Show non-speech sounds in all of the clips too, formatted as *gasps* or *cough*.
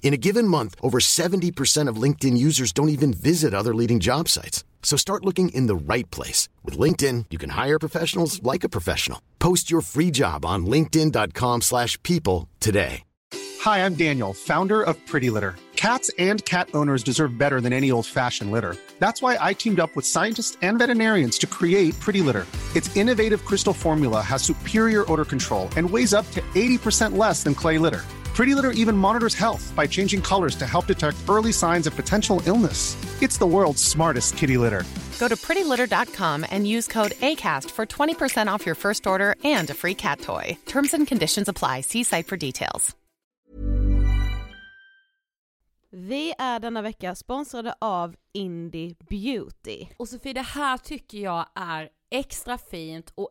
In a given month, over 70% of LinkedIn users don't even visit other leading job sites. So start looking in the right place. With LinkedIn, you can hire professionals like a professional. Post your free job on linkedin.com slash people today. Hi, I'm Daniel, founder of Pretty Litter. Cats and cat owners deserve better than any old-fashioned litter. That's why I teamed up with scientists and veterinarians to create Pretty Litter. Its innovative crystal formula has superior odor control and weighs up to 80% less than clay litter. Pretty Litter even monitors health by changing colors to help detect early signs of potential illness. It's the world's smartest kitty litter. Go to prettylitter.com and use code ACAST for 20% off your first order and a free cat toy. Terms and conditions apply. See site for details. Vi är denna vecka sponsrade av Indie Beauty. Och Sofie, det här tycker jag är extra fint och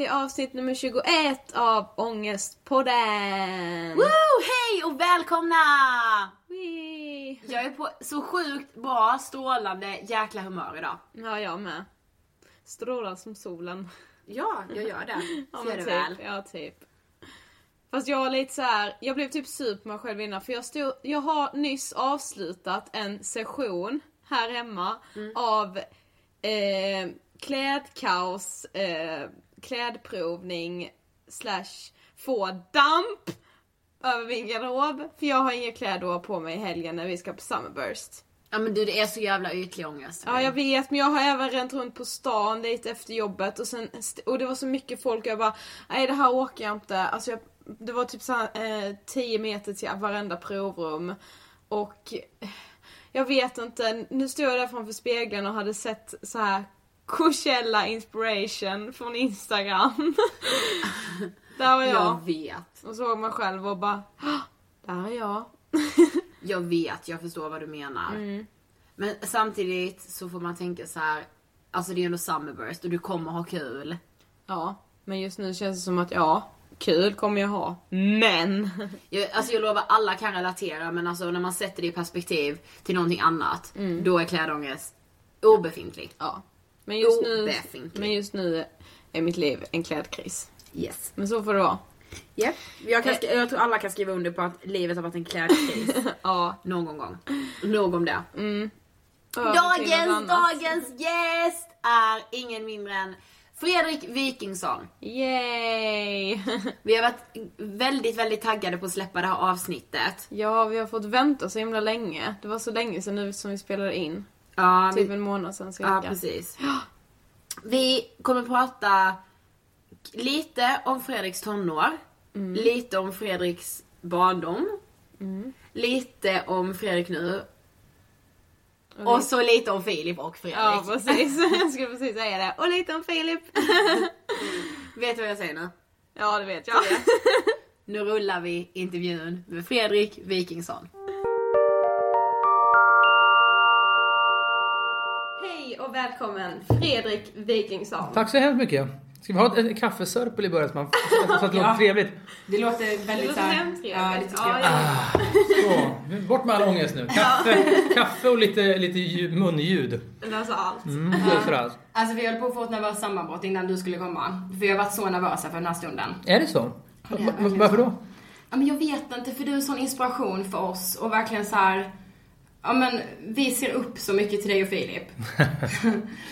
till avsnitt nummer 21 av Ångestpodden! Woo! Hej och välkomna! Wee. Jag är på så sjukt bra, strålande jäkla humör idag. Ja, jag med. Strålar som solen. Ja, jag gör det. *laughs* Ja, Ser du typ. väl? Ja, typ. Fast jag var lite så här, jag blev typ sur på mig själv innan för jag, stod, jag har nyss avslutat en session här hemma Mm. av eh, klädkaos, eh, klädprovning slash få damp över min garderob. För jag har inga kläder på mig i helgen när vi ska på Summerburst. Ja men du det är så jävla ytlig ångest. Ja jag vet men jag har även ränt runt på stan lite efter jobbet och sen och det var så mycket folk och jag bara nej det här åker jag inte. Alltså jag, det var typ så här, eh, 10 meter till varenda provrum och jag vet inte, nu stod jag där framför spegeln och hade sett så här Coachella inspiration från Instagram. *laughs* där var jag. Jag vet. Och såg mig själv och bara, "Ah, där är jag. *laughs* Jag vet, jag förstår vad du menar. Mm. Men samtidigt så får man tänka så här. Alltså det är ändå Summerburst och du kommer ha kul. Ja, men just nu känns det som att ja, kul kommer jag ha. Men! *laughs* Jag, alltså jag lovar, alla kan relatera men alltså när man sätter det i perspektiv till någonting annat. Mm. Då är klädångest obefintlig. Ja. Men just, nu, Obefintlig. men just nu är mitt liv en klädkris. Yes. Men så får det vara. Yep. Jag, kan, sk- jag tror alla kan skriva under på att livet har varit en klädkris. *laughs* Ja. Någon gång. Nog om det. Något Dagens, dagens gäst är ingen mindre än Fredrik Wikingsson. Yay! *laughs* Vi har varit väldigt, väldigt taggade på att släppa det här avsnittet. ja, vi har fått vänta så himla länge. Det var så länge sedan nu som vi spelade in. Ja, Typ vi, en månad sedan cirka. ja precis. *gasps* Vi kommer prata lite om Fredriks tonår, Mm. lite om Fredriks barndom, lite om Fredrik nu och så lite om Filip och Fredrik. Ja, precis. *laughs* Jag skulle precis säga det. Och lite om Filip. *laughs* Vet du vad jag säger nu? ja, det vet jag. Nu rullar vi intervjun med Fredrik Wikingsson. Och välkommen Fredrik Wikingsson. Tack så hemskt mycket. Ska vi ha ett, ett kaffesörpel i början så, man, så att det låter trevligt? Det låter Det väldigt låter såhär... Ja, lite Ja, trevligt. ja. Så, bort med all ångest nu. Kaffe, kaffe och lite, lite ljud- munljud. Löser allt. Mm, det för allt. Alltså vi höll på att få ett nervöst sammanbrott innan du skulle komma. För vi har varit så nervösa för den här stunden. Är det så? det är Varför då? Ja men jag vet inte för du är en sån inspiration för oss och verkligen så här. Ja men vi ser upp så mycket till dig och Filip. *laughs*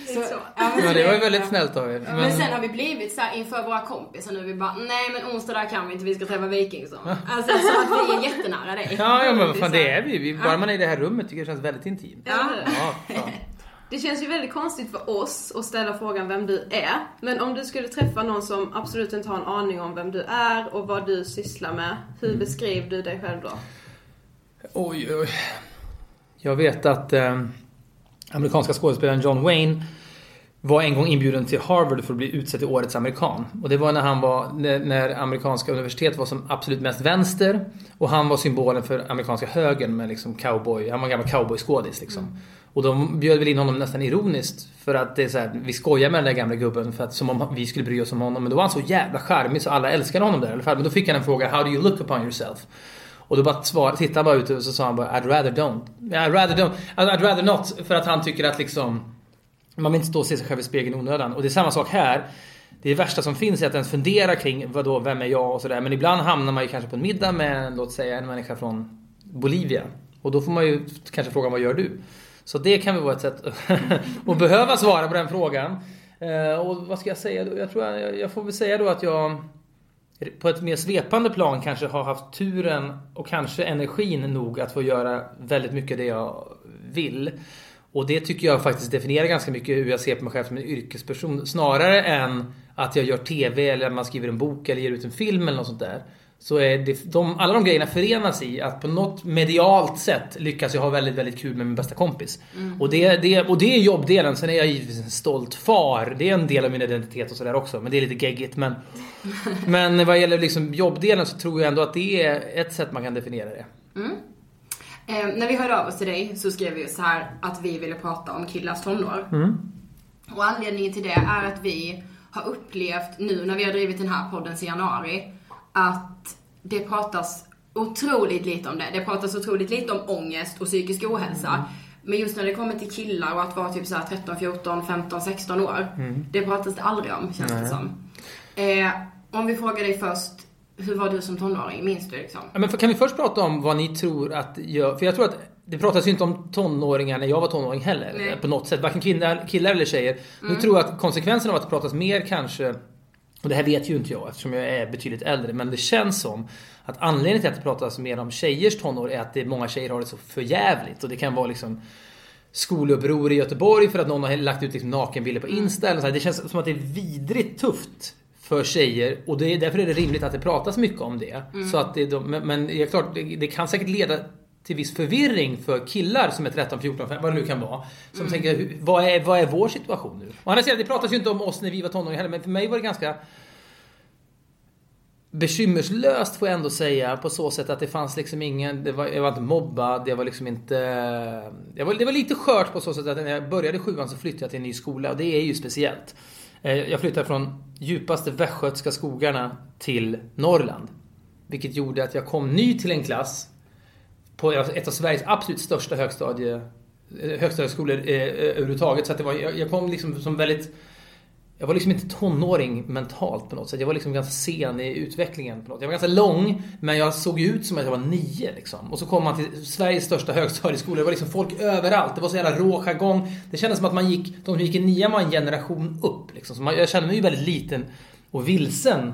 så, ja, men så det var ju väldigt snällt av er. Men Men, sen har vi blivit så här inför våra kompisar nu, vi bara nej men onsdag där kan vi inte, vi ska träffa Wikingsson. Alltså så att vi är jättenära dig. ja, ja, men vad fan så det är vi. vi. Bara man är i det här rummet tycker jag det känns väldigt intimt. Ja. Ja. *laughs* Det känns ju väldigt konstigt för oss att ställa frågan vem du är. Men om du skulle träffa någon som absolut inte har en aning om vem du är och vad du sysslar med, hur Mm. beskriver du dig själv då? Oj, oj. Jag vet att eh, amerikanska skådespelaren John Wayne var en gång inbjuden till Harvard för att bli utsedd till årets amerikan. Och det var när han var, när, när amerikanska universitet var som absolut mest vänster. Och han var symbolen för amerikanska högern med liksom cowboy, han var en gammal cowboyskådis liksom. Och de bjöd väl in honom nästan ironiskt för att det är så här, vi skojar med den där gamla gubben för att som om vi skulle bry oss om honom. Men då var han så jävla charmig så alla älskade honom där i alla fall. Men då fick han en fråga, How do you look upon yourself? Och då bara svar, tittade han bara ut och så sa han bara I'd rather don't. I'd rather don't. Alltså, I'd rather not. För att han tycker att liksom man vill inte stå och se sig själv i spegeln i onödan. Och det är samma sak här. det värsta som finns är att ens fundera kring vadå, vem är jag och sådär. Men ibland hamnar man ju kanske på en middag med, låt säga, en människa från Bolivia. Och då får man ju kanske fråga vad gör du? Så det kan väl vara ett sätt *laughs* att behöva svara på den frågan. Eh, och vad ska jag säga då? Jag tror jag, jag får väl säga då att jag på ett mer svepande plan kanske har haft turen och kanske energin nog att få göra väldigt mycket det jag vill. Och det tycker jag faktiskt definierar ganska mycket hur jag ser på mig själv som en yrkesperson. Snarare än att jag gör TV eller man skriver en bok eller ger ut en film eller något sånt där. Så är det, de, alla de grejerna förenas i att på något medialt sätt lyckas jag ha väldigt, väldigt kul med min bästa kompis. Mm. Och, det, det, och det är jobbdelen. Sen är jag givetvis en stolt far. Det är en del av min identitet och sådär också. Men det är lite geggigt. Men, *laughs* men vad gäller liksom jobbdelen så tror jag ändå att det är ett sätt man kan definiera det. Mm. Eh, när vi hörde av oss till dig så skrev vi så här att vi ville prata om killars tonår. Mm. Och anledningen till det är att vi har upplevt nu när vi har drivit den här podden sedan januari att det pratas otroligt lite om det. Det pratas otroligt lite om ångest och psykisk ohälsa. Mm. Men just när det kommer till killar och att vara typ så 13, 14, 15, 16 år. Mm. Det pratas det aldrig om, känns Nej. det som. Eh, om vi frågar dig först, hur var du som tonåring? Minns du liksom? Ja, men kan vi först prata om vad ni tror att jag... För jag tror att det pratas ju inte om tonåringar när jag var tonåring heller. Nej. På något sätt. Varken killar, killar eller tjejer. Mm. Nu tror jag att konsekvensen av att det pratas mer kanske och det här vet ju inte jag eftersom jag är betydligt äldre. Men det känns som att anledningen till att det pratas mer om tjejers tonår är att det, många tjejer har det så förjävligt. Och det kan vara liksom skoluppror i Göteborg för att någon har lagt ut liksom nakenbilder på mm. Insta. Eller så Det känns som att det är vidrigt tufft för tjejer och det är, därför är det rimligt att det pratas mycket om det. Mm. Så att det, men, men det är klart, det, det, kan säkert leda till viss förvirring för killar som är 13, 14, 15, vad det nu kan vara. Som mm. tänker, vad är, vad är vår situation nu? Och andra sidan, det pratas ju inte om oss när vi var tonåringar heller, men för mig var det ganska bekymmerslöst får jag ändå säga på så sätt att det fanns liksom ingen, det var, jag var inte mobbad, jag var liksom inte... Jag var, det var lite skört på så sätt att när jag började sjuan så flyttade jag till en ny skola och det är ju speciellt. Eh, jag flyttade från djupaste västgötska skogarna till Norrland. Vilket gjorde att jag kom ny till en klass på ett av Sveriges absolut största högstadie, eh, högstadieskolor eh, eh, överhuvudtaget. Så att det var, jag, jag kom liksom som väldigt jag var liksom inte tonåring mentalt på något sätt. Jag var liksom ganska sen i utvecklingen. På något. Jag var ganska lång, men jag såg ut som att jag var nio. Liksom. Och så kom man till Sveriges största högstadieskola. Det var liksom folk överallt. Det var så jävla rå jargong. Det kändes som att man gick, de som gick i nian var en generation upp. Liksom. Så man, jag kände mig ju väldigt liten och vilsen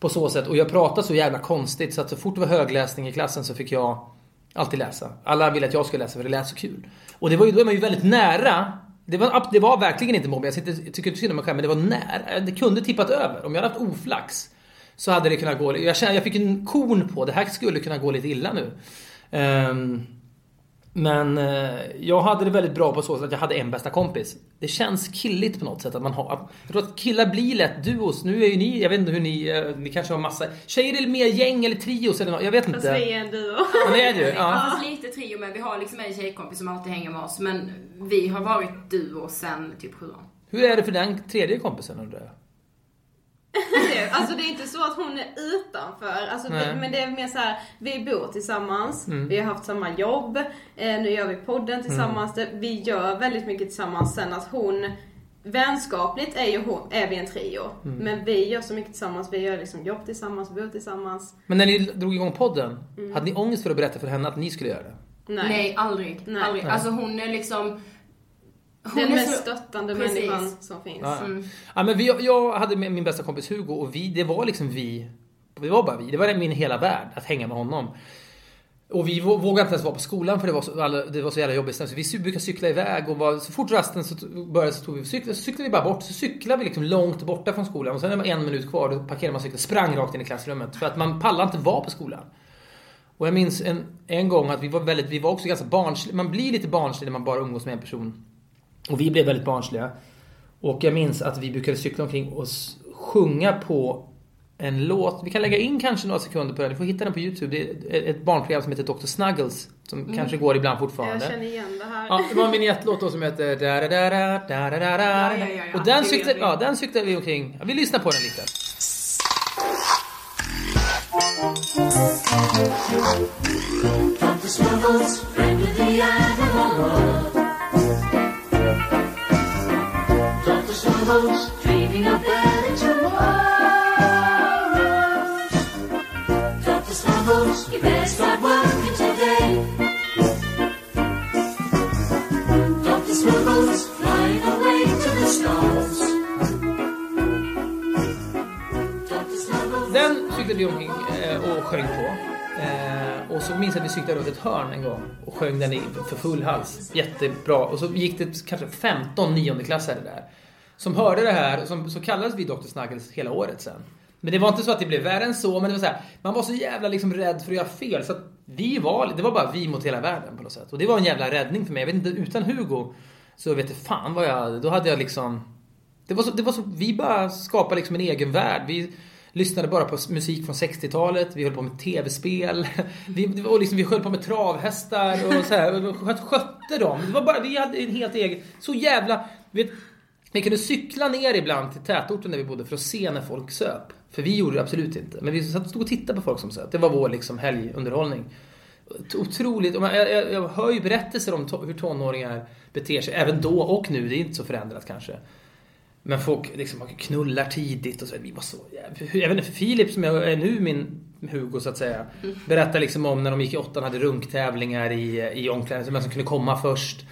på så sätt. Och jag pratade så jävla konstigt så att så fort det var högläsning i klassen så fick jag alltid läsa. Alla ville att jag skulle läsa för det lät så kul. Och det var ju, då är man ju väldigt nära det var, det var verkligen inte mobbning. Jag tycker inte synd om mig själv, men det var nära. Det kunde tippat över. Om jag hade haft oflax så hade det kunnat gå... Jag, kände, jag fick en korn på det här skulle kunna gå lite illa nu. Um, men eh, jag hade det väldigt bra på så sätt att jag hade en bästa kompis. Det känns killigt på något sätt att man har... Jag tror att killar blir lätt duos. Nu är ju ni, jag vet inte hur ni, eh, ni kanske har massa... Tjejer är mer gäng eller trios eller något, jag vet inte. Fast vi är en duo. Ja, det är du. Ja. Fast lite trio men vi har liksom en tjejkompis som alltid hänger med oss. Men vi har varit duo sen typ sjuan. Hur är det för den tredje kompisen undrar jag? Alltså det är inte så att hon är utanför, alltså, vi, men det är mer så här, vi bor tillsammans, mm. vi har haft samma jobb, eh, nu gör vi podden tillsammans, mm. vi gör väldigt mycket tillsammans. Sen att hon Vänskapligt är ju hon, är vi en trio. Mm. Men vi gör så mycket tillsammans. Vi gör liksom jobb tillsammans, bor tillsammans. Men när ni drog igång podden, mm. hade ni ångest för att berätta för henne att ni skulle göra det? Nej, Nej aldrig. Nej. aldrig. Alltså hon är liksom hon den mest stöttande Precis. människan som finns. Ja, ja. Mm. ja men vi, jag hade med min bästa kompis Hugo och vi, det var liksom vi. Det var bara vi. Det var min hela värld att hänga med honom. Och vi vågade inte ens vara på skolan för det var så, alla, det var så jävla jobbigt. Så vi brukade cykla iväg och var, så fort rasten så började så tog vi cykla, så cyklade vi bara bort. Så cyklade vi liksom långt borta från skolan och sen när det var en minut kvar då parkerade man cykeln sprang rakt in i klassrummet. För att man pallade inte vara på skolan. Och jag minns en, en gång att vi var väldigt, vi var också ganska barnsliga. Man blir lite barnslig när man bara umgås med en person. Och vi blev väldigt barnsliga. Och jag minns att vi brukade cykla omkring och sjunga på en låt. Vi kan lägga in kanske några sekunder på den. Ni får hitta den på YouTube. Det är ett barnprogram som heter Dr. Snuggles. Som mm. kanske går ibland fortfarande. Jag känner igen det här. Ja, det var en vinjettlåt då som heter da da da da da da da ja, ja, ja, Och den cyklade, ja, den cyklade vi omkring. Ja, vi lyssnar på den lite. Dr. Snuggles, friend of the animal world. Dreaming of better tomorrows. Dr. Snuggles, you better start working today. Dr. Snuggles, flying away to the stars. Den cyklade vi omkring eh, och sjöng på. Eh, och så minns jag att vi cyklade runt ett hörn en gång och sjöng den i, för full hals. Jättebra. Och så gick det kanske 15 niondeklassare där. Som hörde det här, som, så kallades vi Dr. Snuggles hela året sen. Men det var inte så att det blev värre än så, men det var så här, man var så jävla liksom rädd för att göra fel. Så att vi var, det var bara vi mot hela världen på något sätt. Och det var en jävla räddning för mig. Jag vet inte, utan Hugo så vet du fan vad jag, då hade jag liksom det var, så, det var så, vi bara skapade liksom en egen värld. Vi lyssnade bara på musik från 60-talet, vi höll på med tv-spel. *laughs* Vi, och liksom, vi höll på med travhästar och så här, och skötte dem. Det var bara, vi hade en helt egen, så jävla... Vet, vi kunde cykla ner ibland till tätorten där vi bodde för att se när folk söp. För vi gjorde det absolut inte. Men vi stod och tittade på folk som söp. Det var vår liksom helgunderhållning. Otroligt. Jag, jag, jag hör ju berättelser om to, hur tonåringar beter sig. Även då och nu. Det är inte så förändrat kanske. Men folk liksom knullar tidigt och så. Vi var så. Jag vet inte, Filip som jag är nu, min Hugo så att säga. Berättar liksom om när de gick i åttan hade runktävlingar i, i omklädningsrummet. Vem som kunde komma först.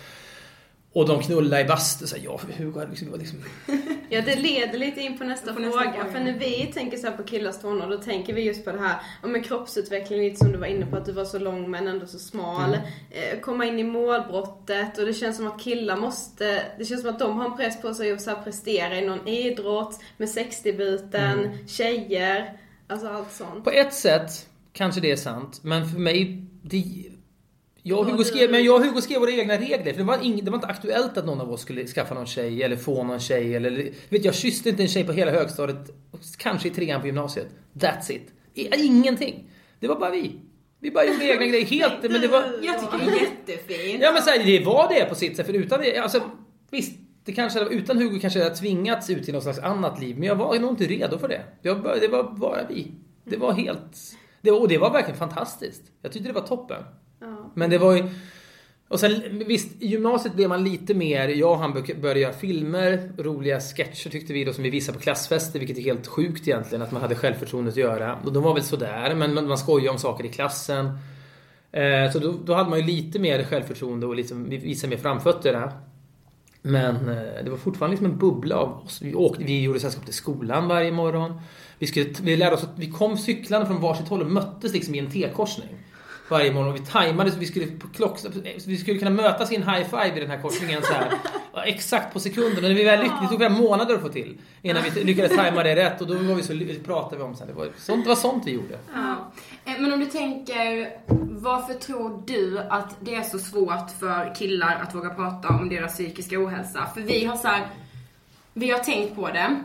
Och de knullade i bastu. Så här, ja, Hugo hade liksom, liksom... *laughs* Ja, det leder lite in på nästa, På nästa fråga. fråga. För när vi tänker så här på killars tonår, då tänker vi just på det här om en kroppsutveckling, lite som du var inne på, att du var så lång men ändå så smal. Eh, komma in i målbrottet och det känns som att killar måste, det känns som att de har en press på sig att så här prestera i någon idrott, med sexdebuten, tjejer, alltså allt sånt. På ett sätt kanske det är sant, men för mig... Det, jag och Hugo skrev, men jag och Hugo skrev våra egna regler. För det var, ing, det var inte aktuellt att någon av oss skulle skaffa någon tjej eller få någon tjej. Eller, vet, jag kysste inte en tjej på hela högstadiet, kanske i trean på gymnasiet. That's it. Ingenting. Det var bara vi. Vi bara gjorde egna grejer. Helt, men det var... Jag tycker det är jättefint. Ja men så här, det var det på sitt sätt. För utan det, alltså visst. Det kanske, utan Hugo kanske jag hade tvingats ut i något slags annat liv. Men jag var nog inte redo för det. Jag, det var bara vi. Det var helt... Det, och det var verkligen fantastiskt. Jag tyckte det var toppen. Ja. Men det var ju... Och sen visst, i gymnasiet blev man lite mer, jag och han började göra filmer, roliga sketcher tyckte vi då som vi visade på klassfester, vilket är helt sjukt egentligen att man hade självförtroendet att göra. Och de var väl sådär, men man, skojade om saker i klassen. Eh, så då, då hade man ju lite mer självförtroende och liksom visade mer framfötterna. Men eh, det var fortfarande liksom en bubbla av oss. Vi, åkte, vi gjorde sällskap till skolan varje morgon. Vi, skulle, vi lärde oss att vi kom cyklande från varsitt håll och möttes liksom i en T-korsning. Varje morgon. Och vi tajmade så vi skulle på klock, vi skulle kunna mötas i en high five i den här korsningen så här. *laughs* Exakt på sekunden. Och när vi väl lyckades, det tog flera månader att få till. Innan vi lyckades tajma det rätt. Och då var vi så, *laughs* pratade vi om sen. Det var sånt, det var sånt vi gjorde. Ja. Eh, Men om du tänker, varför tror du att det är så svårt för killar att våga prata om deras psykiska ohälsa? För vi har så här, vi har tänkt på det.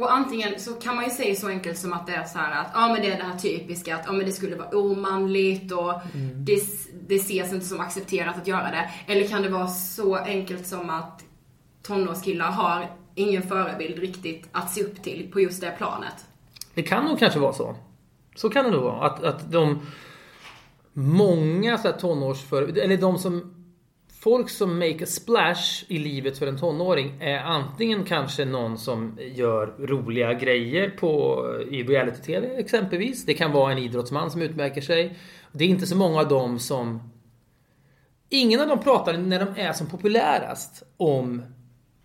Och antingen så kan man ju säga så enkelt som att det är så här att, ja men det är det här typiska att, ja men det skulle vara omanligt och det, det ses inte som accepterat att göra det. Eller kan det vara så enkelt som att tonårskillar har ingen förebild riktigt att se upp till på just det planet? Det kan nog kanske vara så. Så kan det nog vara. Att, att de många så här tonårsför... Eller de som... Folk som make a splash i livet för en tonåring är antingen kanske någon som gör roliga grejer på, i reality-tv exempelvis. Det kan vara en idrottsman som utmärker sig. Det är inte så många av dem som... Ingen av dem pratar när de är som populärast om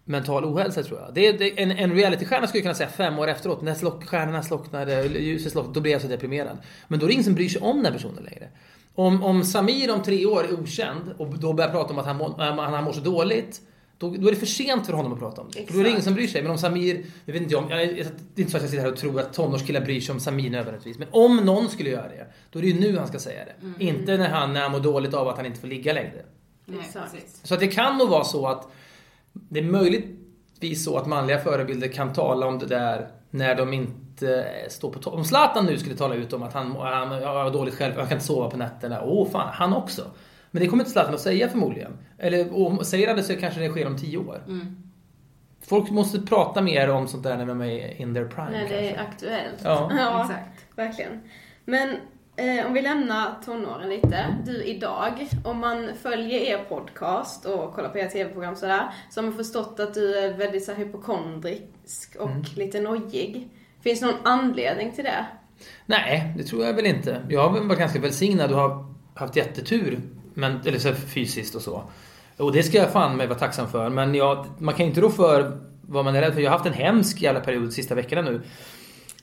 mental ohälsa tror jag. Det är, det, en, en realitystjärna skulle kunna säga fem år efteråt, när slock, stjärnorna slocknade, ljuset slocknade, då blir jag så deprimerad. Men då är det ingen som bryr sig om den personen längre. Om, om Samir om tre år är okänd och då börjar prata om att han, må, äh, han mår så dåligt, då, då är det för sent för honom att prata om det. För Då är det ingen som bryr sig. Men om Samir, jag vet inte om, jag, det är inte så att jag sitter här och tror att tonårskillar bryr sig om Samir nödvändigtvis. Men om någon skulle göra det, då är det ju nu han ska säga det. Inte när han, när han mår dåligt av att han inte får ligga längre. Nej, Exakt. Så att det kan nog vara så att det är möjligtvis så att manliga förebilder kan tala om det där när de inte står på topp. Om Zlatan nu skulle tala ut om att han, han har dåligt själv, han kan inte sova på nätterna. Åh fan, han också. Men det kommer inte Zlatan att säga förmodligen. Eller om, säger han det så kanske det sker om tio år. Folk måste prata mer om sånt där när de är in their prime När det kanske. är aktuellt. *laughs* Ja. ja Exakt. verkligen. Men Eh, om vi lämnar tonåren lite. Du idag, om man följer er podcast och kollar på era tv-program sådär, så har man förstått att du är väldigt så här, hypokondrisk och Mm. lite nojig. Finns det någon anledning till det? Nej, det tror jag väl inte. Jag har varit ganska välsignad och har haft jättetur. Men, eller så fysiskt och så. Och det ska jag fan mig vara tacksam för. Men jag, man kan ju inte rå för vad man är rädd för. Jag har haft en hemsk jävla period de sista veckorna nu.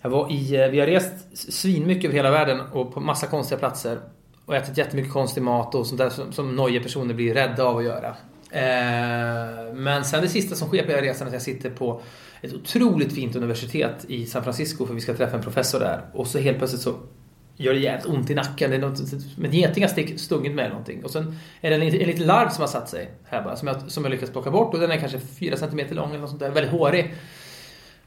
Jag var i, eh, vi har rest svinmycket över hela världen och på massa konstiga platser. Och ätit jättemycket konstig mat och sånt där som, som nojiga personer blir rädda av att göra. Eh, men sen det sista som sker på hela resan är att jag sitter på ett otroligt fint universitet i San Francisco för vi ska träffa en professor där. Och så helt plötsligt så gör det jävligt ont i nacken. Det är något, men en geting har stungit med eller någonting. Och sen är det en, liten- en liten larv som har satt sig här bara. Som jag, som jag lyckats plocka bort. Och den är kanske 4 cm lång eller något sånt där. Väldigt hårig.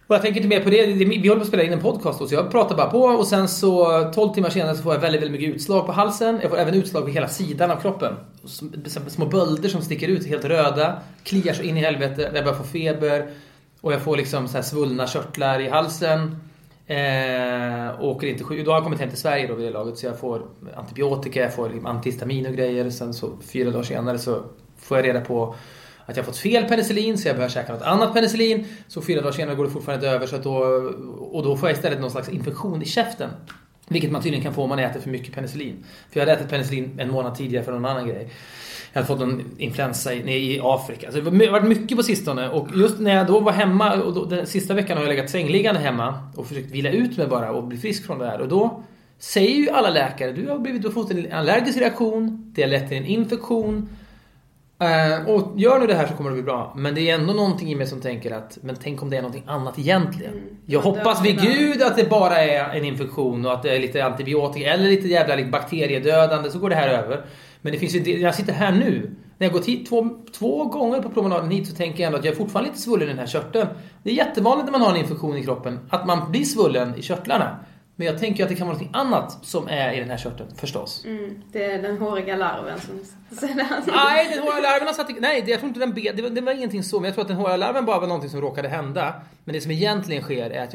Och jag tänker inte mer på det. Vi håller på att spela in en podcast då, så jag pratar bara på och sen så 12 timmar senare så får jag väldigt, väldigt mycket utslag på halsen. Jag får även utslag på hela sidan av kroppen. Små bölder som sticker ut, helt röda. Kliar så in i helvete. Jag börjar få feber. Och jag får liksom så här svullna körtlar i halsen. Eh, åker inte sjuk. Då har jag kommit hem till Sverige då vid det laget så jag får antibiotika, jag får liksom antihistamin och grejer. Sen så fyra dagar senare så får jag reda på att jag har fått fel penicillin så jag behöver käka något annat penicillin. Så fyra dagar senare går det fortfarande inte över så att då, och då får jag istället någon slags infektion i käften. Vilket man tydligen kan få om man äter för mycket penicillin. För jag hade ätit penicillin en månad tidigare för någon annan grej. Jag hade fått någon influensa i, i Afrika. Så det har varit mycket på sistone. Och just när jag då var hemma, och då, den sista veckan har jag legat sängliggande hemma och försökt vila ut mig bara och bli frisk från det här. Och då säger ju alla läkare, du har, blivit, du har fått en allergisk reaktion, det har lett till en infektion. Eh, och gör nu det här så kommer det bli bra. Men det är ändå någonting i mig som tänker att, men tänk om det är någonting annat egentligen. Jag Man hoppas vid gud att det bara är en infektion och att det är lite antibiotika eller lite jävla lite bakteriedödande så går det här över. Men det finns ju, jag sitter här nu. När jag gått hit två, två gånger på promenaden hit så tänker jag ändå att jag är fortfarande lite svullen i den här körteln. Det är jättevanligt när man har en infektion i kroppen att man blir svullen i körtlarna. Men jag tänker att det kan vara något annat som är i den här körteln förstås. Mm, det är den håriga larven som. Nej, den håriga larven har satt Nej, jag tror inte den be, det, var, det var ingenting så. Men jag tror att den håriga larven bara var någonting som råkade hända. Men det som egentligen sker är att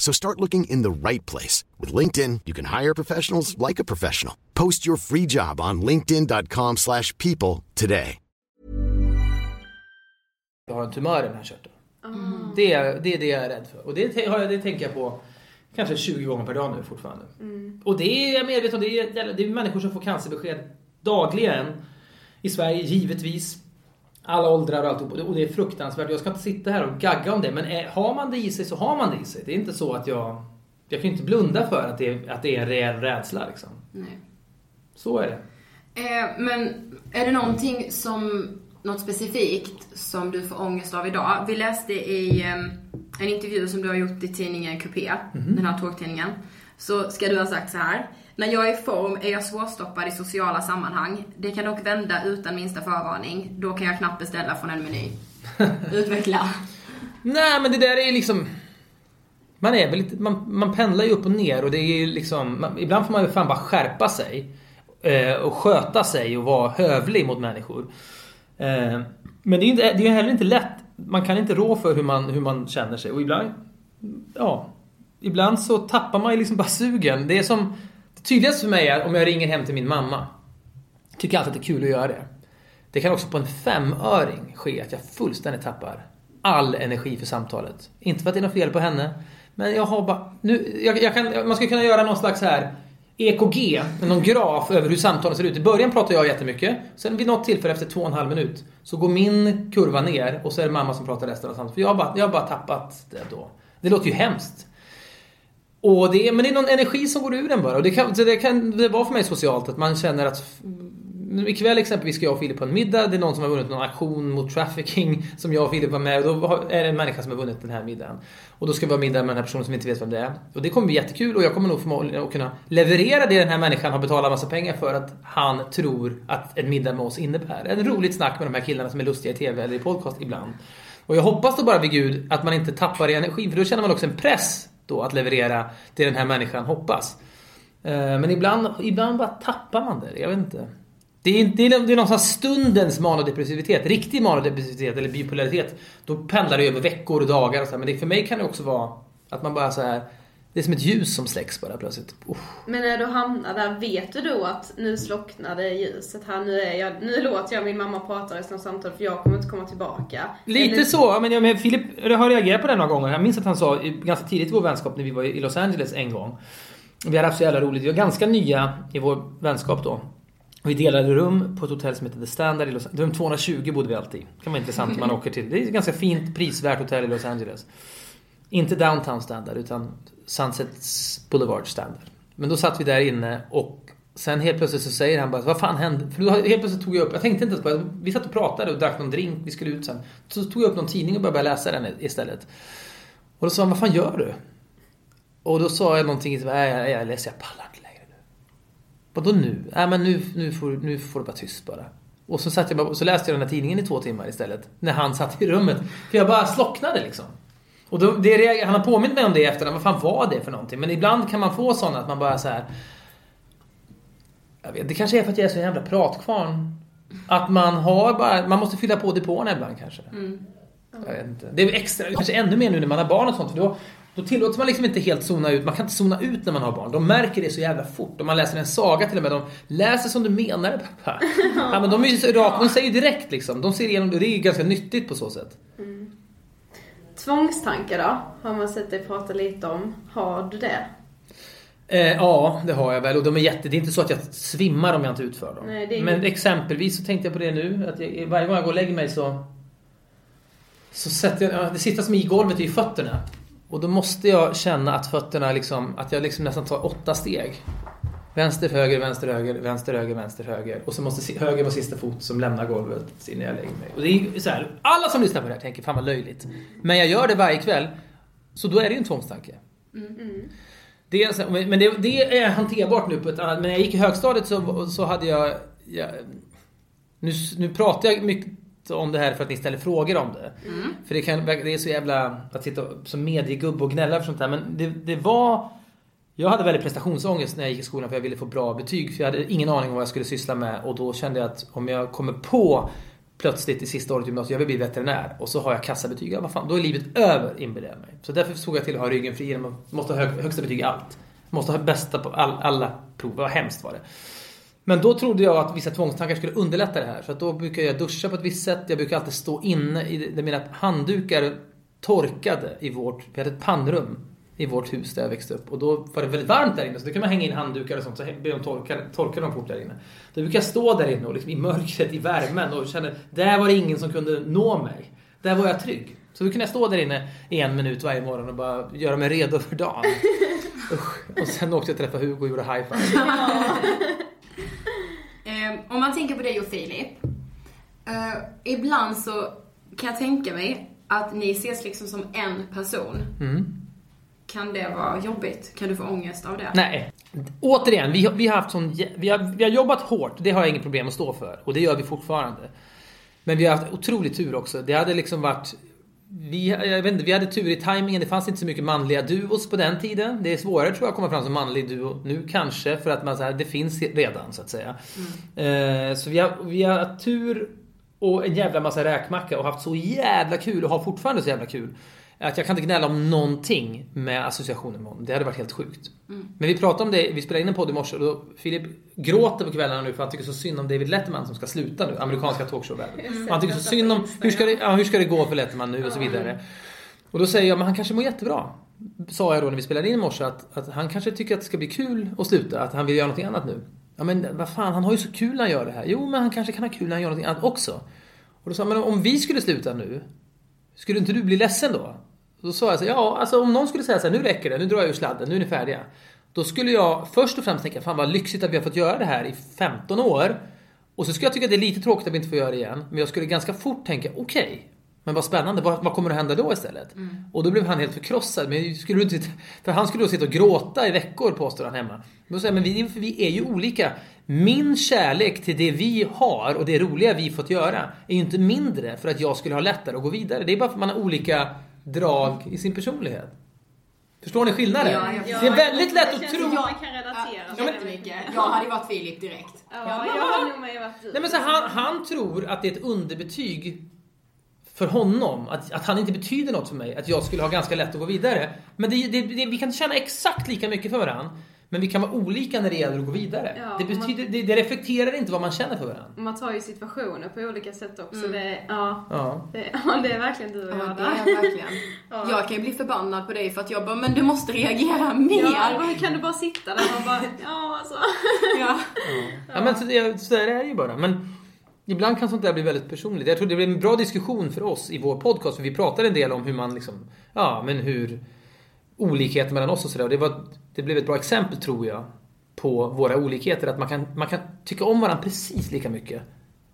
So start looking in the right place. With LinkedIn, you can hire professionals like a professional. Post your free job on linkedin.com slash people today. jag har en tumör i den här körteln. Det, är, det är det jag är rädd för. Och det, te- har jag, det tänker jag på kanske 20 gånger per dag nu fortfarande. Och det är jag medveten om. Det är, det är människor som får cancerbesked dagligen. I Sverige, givetvis. Alla åldrar och allt. Och det- är fruktansvärt. Jag ska inte sitta här och gagga om det. Men har man det i sig så har man det i sig. Det är inte så att jag... Jag kan ju inte blunda för att det, är- att det är en reell rädsla liksom. Nej. Så är det. Eh, men är det någonting som, något specifikt som du får ångest av idag? Vi läste i eh, en intervju som du har gjort i tidningen Coupé, den här tågtidningen. Så ska du ha sagt så här. När jag är i form är jag svårstoppad i sociala sammanhang. Det kan dock vända utan minsta förvarning. Då kan jag knappt beställa från en meny. *laughs* Utveckla. Nej men det där är liksom... Man är väl lite, man, man pendlar ju upp och ner och det är ju liksom... Man, ibland får man ju fan bara skärpa sig. eh, och sköta sig och vara hövlig mot människor. Eh, men det är ju inte, det är heller inte lätt. Man kan inte rå för hur man, hur man känner sig. Och ibland, ja, ibland så tappar man ju liksom bara sugen. Det är som, Tydligast för mig är om jag ringer hem till min mamma. Tycker alltid att det är kul att göra det. Det kan också på en femöring ske att jag fullständigt tappar all energi för samtalet. Inte för att det är något fel på henne. Men jag har bara... Nu, jag, jag kan, man skulle kunna göra någon slags här EKG, någon graf över hur samtalen ser ut. I början pratar jag jättemycket. Sen vid något tillfälle efter två och en halv minut så går min kurva ner och så är det mamma som pratar resten av samtalet. För jag har bara, jag har bara tappat det då. Det låter ju hemskt. Och det, men det är någon energi som går ur den bara. Och det kan, det kan det vara för mig socialt att man känner att mm, Ikväll exempelvis ska jag och Filip på en middag. Det är någon som har vunnit någon aktion mot trafficking som jag och Filip var med och Då är det en människa som har vunnit den här middagen. Och då ska vi ha middag med den här personen som vi inte vet vem det är. Och det kommer bli jättekul och jag kommer nog förmodligen att kunna leverera det den här människan har betalat massa pengar för att han tror att en middag med oss innebär. En roligt snack med de här killarna som är lustiga i TV eller i podcast ibland. Och jag hoppas då bara vid Gud att man inte tappar i energin. för då känner man också en press då att leverera det den här människan hoppas. Eh, men ibland, ibland bara tappar man det. Jag vet inte. Det är, det är, det är någon stundens manodepressivitet. Riktig manodepressivitet eller bipolaritet. Då pendlar det över veckor och dagar och så här. Men det, för mig kan det också vara att man bara så här. Det är som ett ljus som släcks bara plötsligt. Uff. Men när du hamnar där, vet du då att nu slocknade ljuset här, nu, är jag, nu låter jag min mamma prata resten av samtalet för jag kommer inte komma tillbaka? Lite Eller- så, men, jag, men Filip har reagerat på det några gånger. Jag minns att han sa ganska tidigt i vår vänskap när vi var i Los Angeles en gång. Vi hade haft så jävla roligt. Vi var ganska nya i vår vänskap då. Vi delade rum på ett hotell som heter The Standard i Los Angeles. Rum 220 bodde vi alltid i. Det kan vara intressant om man *laughs* åker till. Det är ett ganska fint prisvärt hotell i Los Angeles. Inte Downtown Standard utan Sunset Boulevard Standard. Men då satt vi där inne och sen helt plötsligt så säger han bara vad fan hände? För då helt plötsligt tog jag upp, jag tänkte inte ens på det. Vi satt och pratade och drack någon drink, vi skulle ut sen. Så tog jag upp någon tidning och började läsa den istället. Och då sa han, vad fan gör du? Och då sa jag någonting, typ, nej jag, är ledsen, jag pallar inte längre nu. Vadå nu? Nej men nu, nu, får, nu får du vara tyst bara. Och så, satt jag bara, och så läste jag den här tidningen i två timmar istället. När han satt i rummet. För jag bara slocknade liksom. Och då, det, han har påmint mig om det i efterhand. Vad fan var det för någonting? Men ibland kan man få sådana att man bara så här. Jag vet, det kanske är för att jag är så jävla pratkvarn. Att man har bara, man måste fylla på depåerna ibland kanske. Jag vet inte. Det är extra, kanske ännu mer nu när man har barn och sånt. För då, då tillåter man liksom inte helt zona ut. Man kan inte zona ut när man har barn. De märker det så jävla fort. Om man läser en saga till och med. De läser som du menar pappa. *laughs* Ja, men de är ju så raka. De säger ju direkt liksom. De ser igenom det. Det är ju ganska nyttigt på så sätt. Tvångstankar då? Har man sett dig prata lite om. Har du det? Eh, ja, det har jag väl. Och de är jätte... Det är inte så att jag svimmar om jag inte utför dem. Nej, är Men exempelvis så tänkte jag på det nu. Att jag, varje gång jag går och lägger mig så... Så sätter jag... ja, Det sista som är i golvet är ju fötterna. Och då måste jag känna att fötterna liksom... Att jag liksom nästan tar åtta steg. Vänster, höger, vänster, höger, vänster, höger, vänster, höger. Och så måste höger vara sista fot som lämnar golvet innan jag lägger mig. Och det är så här, alla som lyssnar på det här tänker fan vad löjligt. Men jag gör det varje kväll. Så då är det ju en tvångstanke. Det är, så- men det, det är hanterbart nu på ett annat... Men när jag gick i högstadiet så, så hade jag... jag nu, nu pratar jag mycket om det här för att ni ställer frågor om det. För det, kan, det är så jävla... Att sitta som mediegubbe och gnälla för sånt där. Men det, det var... Jag hade väldigt prestationsångest när jag gick i skolan för jag ville få bra betyg. För jag hade ingen aning om vad jag skulle syssla med. Och då kände jag att om jag kommer på plötsligt i sista året i gymnasiet, jag vill bli veterinär. Och så har jag kassabetyg. Ja, vad fan, då är livet över inbillar jag mig. Så därför såg jag till att ha ryggen fri. Man måste ha hög, högsta betyg i allt. Måste ha bästa på all, alla prov. Vad hemskt var det. Men då trodde jag att vissa tvångstankar skulle underlätta det här. Så att då brukar jag duscha på ett visst sätt. Jag brukar alltid stå inne i det- där mina handdukar torkade i vårt... Vi hade ett pannrum i vårt hus där jag växte upp. Och då var det väldigt varmt där inne. Så då kan man hänga in handdukar och sånt. Så be dem torka, torka dem fort där inne. Då brukar jag stå där inne och liksom i mörkret, i värmen och känna där var det ingen som kunde nå mig. Där var jag trygg. Så då kunde jag stå där inne i en minut varje morgon och bara göra mig redo för dagen. *laughs* Usch. Och sen åkte jag och träffade Hugo och gjorde high five. Eh, om man tänker på dig och Filip. Eh, ibland så kan jag tänka mig att ni ses liksom som en person. Mm. Kan det vara jobbigt? Kan du få ångest av det? Nej. Återigen, vi har, vi har haft sån, vi har, vi har jobbat hårt. Det har jag inget problem att stå för. Och det gör vi fortfarande. Men vi har haft otrolig tur också. Det hade liksom varit... vi, jag vet inte, vi hade tur i tajmingen. Det fanns inte så mycket manliga duos på den tiden. Det är svårare tror jag att komma fram som manlig duo nu kanske. För att man, så här, det finns redan så att säga. Eh, så vi har, vi har tur och en jävla massa räkmacka och haft så jävla kul och har fortfarande så jävla kul. Att jag kan inte gnälla om någonting med associationen med honom. Det hade varit helt sjukt. Men vi pratade om det, vi spelade in en podd i morse och då Filip gråter på kvällarna nu för han tycker så synd om David Letterman som ska sluta nu, amerikanska talkshowvärlden. Och han tycker så synd om, hur ska, det, ja, hur ska det gå för Letterman nu och så vidare. Och då säger jag, men han kanske mår jättebra. Sa jag då när vi spelade in i morse att, att han kanske tycker att det ska bli kul att sluta, att han vill göra någonting annat nu. Ja men vad fan, han har ju så kul när han gör det här. Jo men han kanske kan ha kul när han gör någonting annat också. Och då sa han, men om vi skulle sluta nu, skulle inte du bli ledsen då? Då sa jag så ja alltså om någon skulle säga så här, nu räcker det, nu drar jag ur sladden, nu är ni färdiga. Då skulle jag först och främst tänka, fan vad lyxigt att vi har fått göra det här i 15 år. Och så skulle jag tycka att det är lite tråkigt att vi inte får göra det igen. Men jag skulle ganska fort tänka, okej. men vad spännande, vad, vad kommer att hända då istället? Och då blev han helt förkrossad. Men skulle du inte, för han skulle då sitta och gråta i veckor påstår han hemma. Då säger men vi, vi är ju olika. Min kärlek till det vi har och det roliga vi fått göra är ju inte mindre för att jag skulle ha lättare att gå vidare. Det är bara för att man har olika drag i sin personlighet. Förstår ni skillnaden? Ja, jag- det är väldigt lätt att tro... Jag kan relatera. Jättemycket. Jag hade ju varit Filip direkt. Ja, jag har nog med varit du. Nej men så han, han tror att det är ett underbetyg för honom. Att, att han inte betyder något för mig. Att jag skulle ha ganska lätt att gå vidare. Men det, det, det, vi kan känna exakt lika mycket för varandra. Men vi kan vara olika när det gäller att gå vidare. Ja, det, och man- betyder, det, det reflekterar inte vad man känner för varandra. Man tar ju situationer på olika sätt också. Mm. Det, ja, Ja. det, *laughs* ja, det är verkligen du och Ja, jag det där. är verkligen. *laughs* Jag kan ju bli förbannad på dig för att jag bara, men du måste reagera mer. Ja, hur kan du bara sitta där och bara, ja alltså. *laughs* Ja. Ja, men så, det, så där är det ju bara. Men ibland kan sånt där bli väldigt personligt. Jag tror det blir en bra diskussion för oss i vår podcast. För vi pratar en del om hur man liksom, ja men hur olikheter mellan oss och sådär. Och det, var, det blev ett bra exempel tror jag på våra olikheter. Att man kan, man kan tycka om varandra precis lika mycket.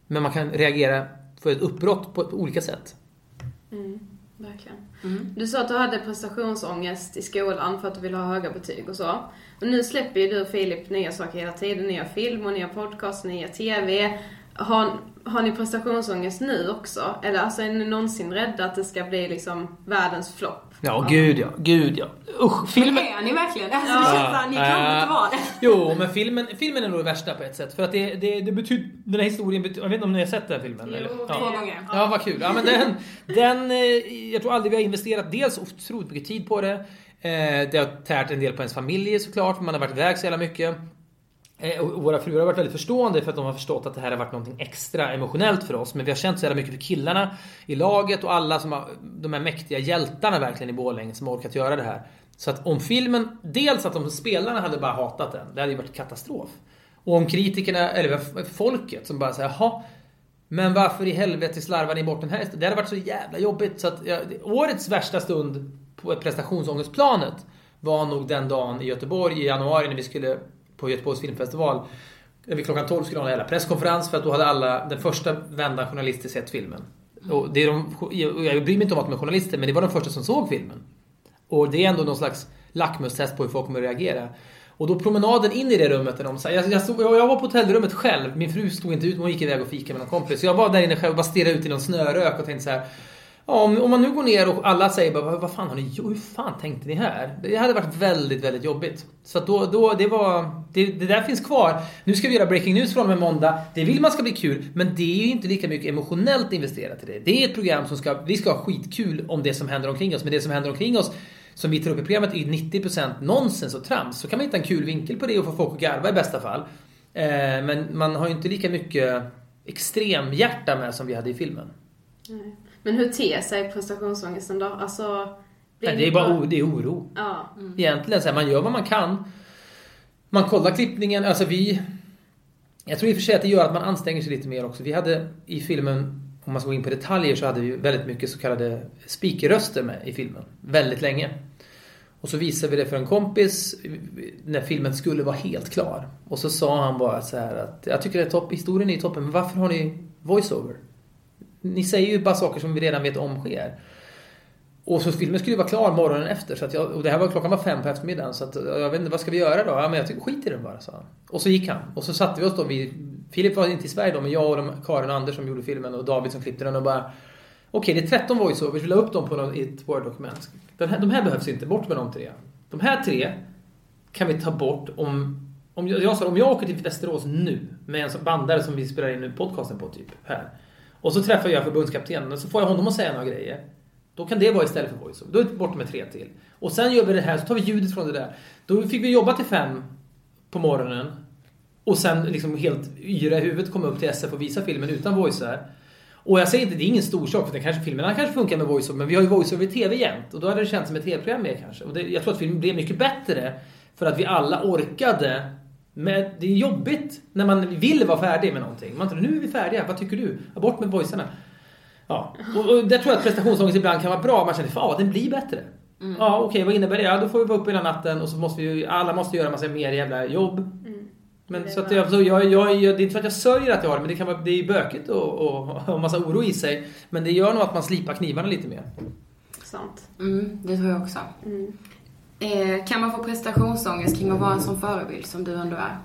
Men man kan reagera för ett uppbrott på olika sätt. Mm, verkligen. Du sa att du hade prestationsångest i skolan för att du ville ha höga betyg och så. Och nu släpper ju du och Filip nya saker hela tiden. Nya film och nya podcast, nya TV. Har, har ni prestationsångest nu också? Eller alltså är ni någonsin rädda att det ska bli liksom världens flopp? Ja, gud ja. Gud ja. Usch, filmen... Är ni verkligen? Alltså, det känns såhär, ni kan inte vara det. Jo, men filmen, filmen är nog det värsta på ett sätt. För att det, det, det betyder... Den här historien betyder... Jag vet inte om ni har sett den filmen? eller? Jo, Ja. två gånger. Ja, vad kul. Ja, men den, den, eh, jag tror aldrig vi har investerat dels otroligt mycket tid på det. Eh, Det har tärt en del på ens familj såklart, för man har varit iväg så jävla mycket. Eh, och våra fruar har varit väldigt förstående för att de har förstått att det här har varit något extra emotionellt för oss. Men vi har känt så jävla mycket för killarna i laget och alla som har, de här mäktiga hjältarna verkligen i Borlänge som har orkat göra det här. Så att om filmen, dels att de spelarna hade bara hatat den, det hade ju varit katastrof. Och om kritikerna, eller folket som bara säger jaha, men varför i helvete slarvar ni bort den här Det hade varit så jävla jobbigt så att ja, årets värsta stund på prestationsångestplanet var nog den dagen i Göteborg i januari när vi skulle på Göteborgs filmfestival. Vid klockan 12 skulle ha en jävla presskonferens för att då hade alla, den första vändan journalister sett filmen. Och det är de, jag bryr mig inte om att de är journalister men det var de första som såg filmen. Och det är ändå någon slags lackmustest på hur folk kommer att reagera. Och då promenaden in i det rummet, där de, så här, jag, jag, stod, jag var på hotellrummet själv, min fru stod inte ut, hon gick iväg och fika med någon kompis. Så jag var där inne själv och bara stirrade ut i någon snörök och tänkte så här. Ja, om, om man nu går ner och alla säger bara vad, fan har ni gjort? Hur fan tänkte ni här? Det hade varit väldigt, väldigt jobbigt. Så att då, då, det var, det, det där finns kvar. Nu ska vi göra breaking news från och med måndag. Det vill man ska bli kul, men det är ju inte lika mycket emotionellt investerat i det. Det är ett program som ska, vi ska ha skitkul om det som händer omkring oss, men det som händer omkring oss som vi tar upp i programmet är ju 90% nonsens och trams. Så kan man hitta en kul vinkel på det och få folk att garva i bästa fall. Eh, men man har ju inte lika mycket extremhjärta med som vi hade i filmen. Nej. Men hur ter sig prestationsångesten då? Alltså... blir Nej, det är bara o- det är oro. Ja. Egentligen så här, man gör vad man kan. Man kollar klippningen, alltså vi... Jag tror i och för sig att det gör att man anstränger sig lite mer också. Vi hade i filmen, om man ska gå in på detaljer, så hade vi väldigt mycket så kallade speakerröster med i filmen. Väldigt länge. Och så visade vi det för en kompis när filmen skulle vara helt klar. Och så sa han bara så här att jag tycker det är topp, historien är toppen, men varför har ni voiceover? Ni säger ju bara saker som vi redan vet om sker. Och så filmen skulle ju vara klar morgonen efter. Så att jag, och det här var, klockan var fem på eftermiddagen. Så att, jag vet inte, vad ska vi göra då? Ja, men jag tycker, skit i den bara, sa han. Och så gick han. Och så satte vi oss då vid... Filip var inte i Sverige då, men jag och de, Karin och Anders som gjorde filmen och David som klippte den och bara... Okej, det är 13 voiceovers, vi la upp dem på något, i ett Word-dokument. Här, de här behövs inte, bort med de tre. De här tre kan vi ta bort om... Om jag, jag sa, om jag åker till Västerås nu med en bandare som vi spelar in podcasten på, typ, här. Och så träffar jag förbundskaptenen och så får jag honom att säga några grejer. Då kan det vara istället för voiceover. Då är det bort med tre till. Och sen gör vi det här, så tar vi ljudet från det där. Då fick vi jobba till fem på morgonen. Och sen liksom helt yra i huvudet komma upp till SF och visa filmen utan voiceover. Och jag säger inte, det är ingen stor sak, för den kanske, filmerna kanske funkar med voiceover, men vi har ju voiceover i TV jämt. Och då hade det känts som ett TV-program mer kanske. Och det, jag tror att filmen blev mycket bättre för att vi alla orkade. Men det är jobbigt när man vill vara färdig med någonting. Man tror, nu är vi färdiga, vad tycker du? Bort med voicerna. Ja, och, och där tror jag att prestationsångest ibland kan vara bra. Man känner, ja den blir bättre. Mm. Ja okej, vad innebär det? Ja, då får vi vara uppe hela natten och så måste vi ju, alla måste göra massa mer jävla jobb. Mm. Men så att jag, så jag, jag, jag, det är inte för att jag sörjer att jag har det, men det kan vara, det är bökigt och, och, och massa oro i sig. Men det gör nog att man slipar knivarna lite mer. Sant. Mm, det tror jag också. Eh, kan man få prestationsångest kring att vara en sån förebild som du ändå är?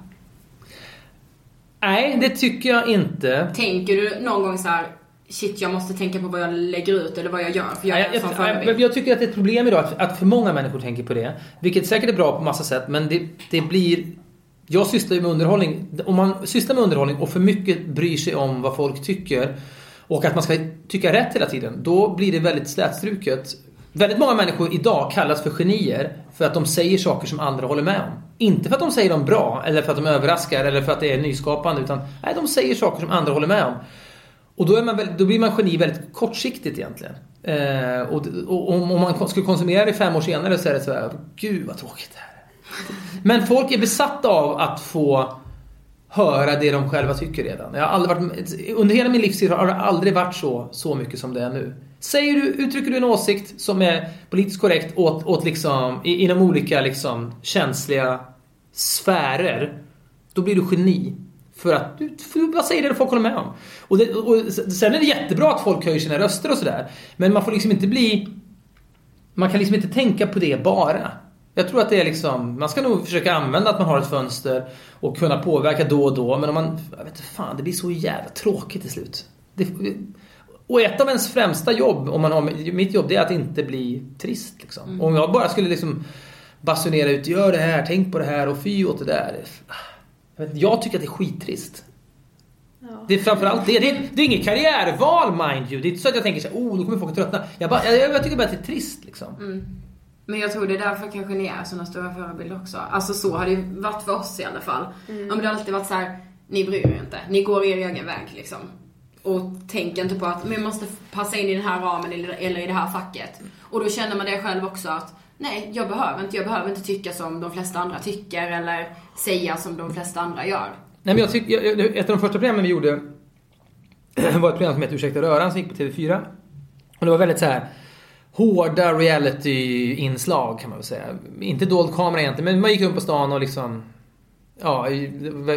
Nej, det tycker jag inte. Tänker du någon gång så här: shit jag måste tänka på vad jag lägger ut eller vad jag gör för jag är en sån förebild? jag, jag tycker att det är ett problem idag att, att för många människor tänker på det. Vilket säkert är bra på massa sätt, men det, det blir... Jag sysslar ju med underhållning. Om man sysslar med underhållning och för mycket bryr sig om vad folk tycker och att man ska tycka rätt hela tiden, då blir det väldigt slätstruket. Väldigt många människor idag kallas för genier för att de säger saker som andra håller med om. Inte för att de säger dem bra, eller för att de överraskar, eller för att det är nyskapande, utan nej, de säger saker som andra håller med om. Och då, är man då blir man geni väldigt kortsiktigt egentligen. Eh, och, och om, om man skulle konsumera det fem år senare så är det så här, gud vad tråkigt det här är. Men folk är besatta av att få höra det de själva tycker redan. Jag har aldrig varit, under hela min livstid har det aldrig varit så, så mycket som det är nu. Säger du, uttrycker du en åsikt som är politiskt korrekt åt, åt liksom, inom olika liksom, känsliga sfärer, då blir du geni. För att du, för du bara säger det folk håller med om. Och, det, och sen är det jättebra att folk höjer sina röster och sådär. Men man får liksom inte bli... Man kan liksom inte tänka på det bara. Jag tror att det är liksom... Man ska nog försöka använda att man har ett fönster och kunna påverka då och då. Men om man... Jag vet inte fan, det blir så jävla tråkigt till slut. Det, och ett av ens främsta jobb, om man har mitt jobb, det är att inte bli trist. Liksom. Om jag bara skulle liksom basunera ut, gör det här, tänk på det här och fy åt det där. Jag, vet, jag tycker att det är skittrist. Det är framförallt det. Det är, det är inget karriärval mind you. Det är inte så att jag tänker så här, oh, då kommer folk att tröttna. Jag, bara, jag, jag tycker bara att det är trist liksom. Mm. Men jag tror det är därför kanske ni är såna stora förebilder också. Alltså så har det ju varit för oss i alla fall. Om det har alltid varit så här: ni bryr er inte. Ni går er egen väg liksom. Och tänker inte på att man måste passa in i den här ramen eller, eller i det här facket. Och då känner man det själv också att nej, jag behöver inte. Jag behöver inte tycka som de flesta andra tycker eller säga som de flesta andra gör. Nej, men jag tyck, jag, jag- ett av de första programmen vi gjorde *clears throat* var ett program som hette Ursäkta röran som gick på TV4. Och det var väldigt så här hårda reality-inslag kan man väl säga. Inte dold kamera egentligen, men man gick runt på stan och liksom Ja,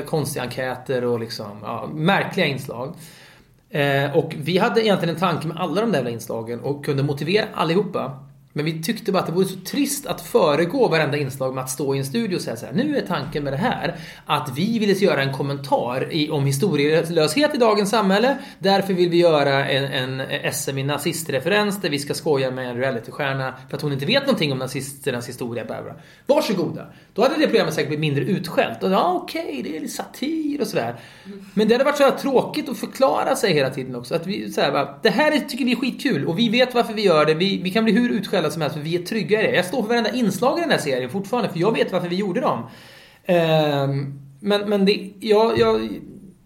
konstiga enkäter och liksom ja, märkliga inslag. Eh, och vi hade egentligen en tanke med alla de där jävla inslagen och kunde motivera allihopa. Men vi tyckte bara att det vore så trist att föregå varenda inslag med att stå i en studio och säga så här. Nu är tanken med det här att vi ville göra en kommentar i, om historielöshet i dagens samhälle. Därför vill vi göra en, en SM i nazistreferens där vi ska skoja med en realitystjärna för att hon inte vet någonting om nazisternas historia. Bla bla. Varsågoda. Då hade det programmet säkert blivit mindre utskällt. Och, ja, okej, det är lite satir och sådär. Men det hade varit så här tråkigt att förklara sig hela tiden också. Att vi, så här, bara, det här tycker vi är skitkul och vi vet varför vi gör det. Vi, vi kan bli hur utskällda som helst för vi är trygga i det. Jag står för varenda inslag i den här serien fortfarande för jag vet varför vi gjorde dem. Ehm, men men det, jag, jag,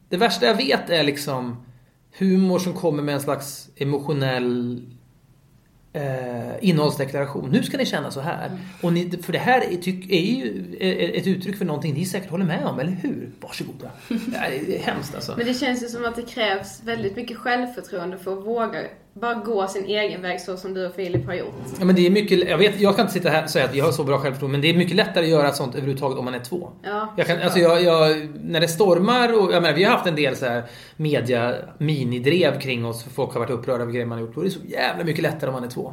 det värsta jag vet är liksom humor som kommer med en slags emotionell eh, innehållsdeklaration. Nu ska ni känna så här. Och ni, för det här är, tyck, är ju ett uttryck för någonting ni säkert håller med om, eller hur? Varsågoda. *laughs* Det är hemskt alltså. Men det känns ju som att det krävs väldigt mycket självförtroende för att våga bara gå sin egen väg så som du och Filip har gjort. Ja, men det är mycket, jag, vet, jag kan inte sitta här och säga att vi har så bra självförtroende, men det är mycket lättare att göra sånt överhuvudtaget om man är två. Ja, Jag kan, alltså jag, jag, när det stormar och jag menar, vi har haft en del så här media minidrev kring oss för folk har varit upprörda över grejer man har gjort. Det är så jävla mycket lättare om man är två.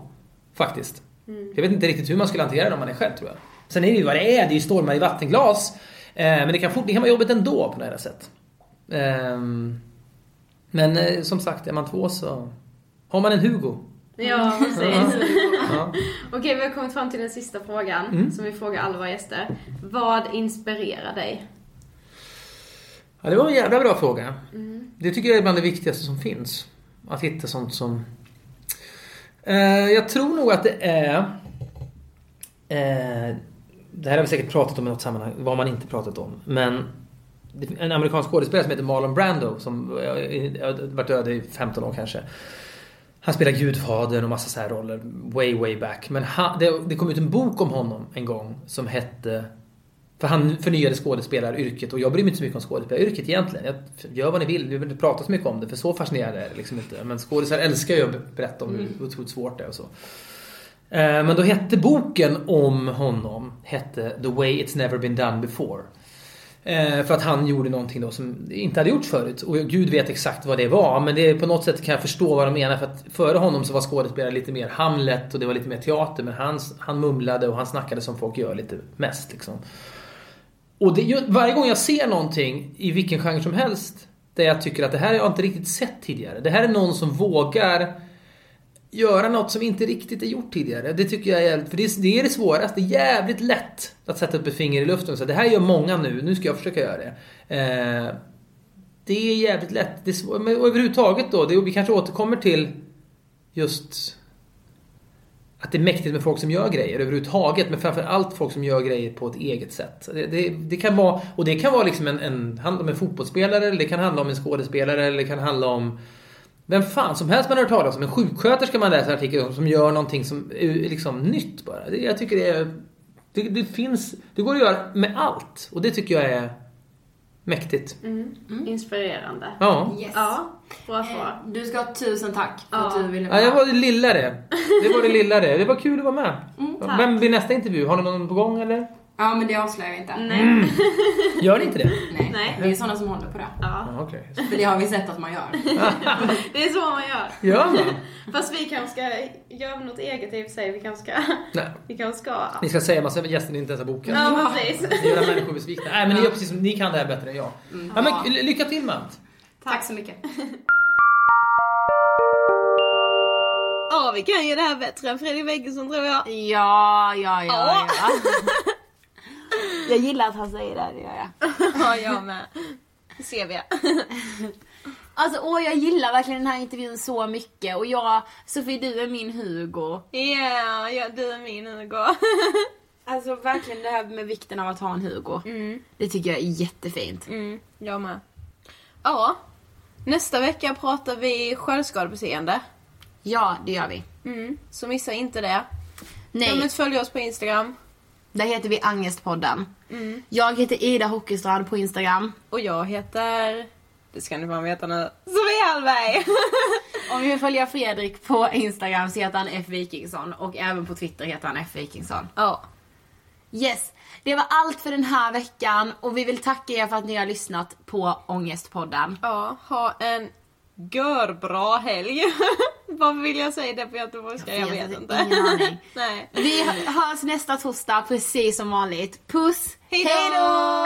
Faktiskt. Mm. Jag vet inte riktigt hur man skulle hantera det om man är själv tror jag. Sen är det ju vad det är, det är ju stormar i vattenglas. Eh, men det kan, fort, det kan vara jobbigt ändå på några sätt. Ehm, men eh, som sagt, är man två så Har man en Hugo? Ja, precis. Ja. Okej, vi har kommit fram till den sista frågan Mm. som vi frågar alla våra gäster. Vad inspirerar dig? Ja, det var en jävla bra fråga. Det tycker jag är bland det viktigaste som finns. Att hitta sånt som... Eh, jag tror nog att det är... Eh, det här har vi säkert pratat om i något sammanhang, vad man inte pratat om. Men en amerikansk skådespelare som heter Marlon Brando som eh, har varit död i 15 år kanske. Han spelar Gudfadern och massa så här roller way, way back. Men han, det, det kom ut en bok om honom en gång som hette för han förnyade skådespelaryrket och jag bryr mig inte så mycket om skådespelaryrket egentligen. Jag gör vad ni vill, vi behöver inte prata så mycket om det för så fascinerande är det liksom inte. Men skådisar älskar ju att berätta om hur otroligt svårt det är och så. Eh, men då hette boken om honom hette The way it's never been done before. Eh, för att han gjorde någonting då som inte hade gjorts förut. Och gud vet exakt vad det var. Men det på något sätt kan jag förstå vad de menar. För att före honom så var skådespelare lite mer Hamlet och det var lite mer teater. Men han, han mumlade och han snackade som folk gör lite mest liksom. Och det, varje gång jag ser någonting i vilken genre som helst där jag tycker att det här har jag inte riktigt sett tidigare. Det här är någon som vågar göra något som inte riktigt är gjort tidigare. Det tycker jag är, jävligt för det är det, är det svåraste. Det är jävligt lätt att sätta upp ett finger i luften och säga det här gör många nu, nu ska jag försöka göra det. Eh, det är jävligt lätt. Det är svår, men överhuvudtaget då, det, vi kanske återkommer till just att det är mäktigt med folk som gör grejer överhuvudtaget. Men framförallt folk som gör grejer på ett eget sätt. Det, det, det kan vara, och det kan vara liksom en, en, handla om en fotbollsspelare, eller det kan handla om en skådespelare, eller det kan handla om vem fan som helst man har hört talas om. En sjuksköterska man läser artikel om som gör någonting som är liksom nytt bara. Det, jag tycker det är... Det, det finns... Det går att göra med allt. Och det tycker jag är mäktigt. Mm. Inspirerande. Ja. Yes. Ja, bra svar. Du ska ha tusen tack för Ja. att du ville Ja, jag var det lilla det. Det var det *laughs* lilla det. Det var kul att vara med. tack. Vem blir nästa intervju? Har ni någon på gång eller? Ja men det avslöjar vi inte. Nej. *laughs* Gör ni inte det? Nej. Nej. Det är sådana som håller på det. Ja, Ja, okej. För det har vi sett att man gör. *laughs* det är så man gör. Gör man? *laughs* Fast vi kanske ska göra något eget i och för sig. Vi kanske ska... Nej. Vi kanske ska... Ni ska säga massa gäster ni inte ens har bokat. Ja, precis. Ni gör människor besvikna. Nej men ni gör precis som, ni kan det här bättre än jag. Ja, men ly- lycka till med allt. Tack så mycket. Ja, vi kan ju det här bättre än Fredrik Weggesson tror jag. Ja, ja, ja, ja. Jag gillar att han säger det, det gör jag. *laughs* Ja, jag med. Ser vi. *laughs* Alltså åh, jag gillar verkligen den här intervjun så mycket och jag, Sofie du är min Hugo. Ja, ja, du är min Hugo. *laughs* Alltså verkligen det här med vikten av att ha en Hugo. Det tycker jag är jättefint. Mm, jag med. Ja. Nästa vecka pratar vi självskadebeteende. Ja, det gör vi. Mm, så missa inte det. Nej. Glöm inte att följa oss på Instagram. Där heter vi Angestpodden. Jag heter Ida Hockeystrand på Instagram. Och jag heter... Det ska ni fan veta nu. Sofie Hallberg! *laughs* Om ni vill följa Fredrik på Instagram så heter han F. Wikingsson och även på Twitter heter han F. Wikingsson. ja. Yes, det var allt för den här veckan och vi vill tacka er för att ni har lyssnat på Ångestpodden. Ja, ha en görbra helg. *laughs* Varför vill jag säga det på göteborgska? Jag vet inte. Ingen aning. *laughs* Nej. Vi hörs nästa torsdag precis som vanligt. Puss! Hejdå! Hejdå!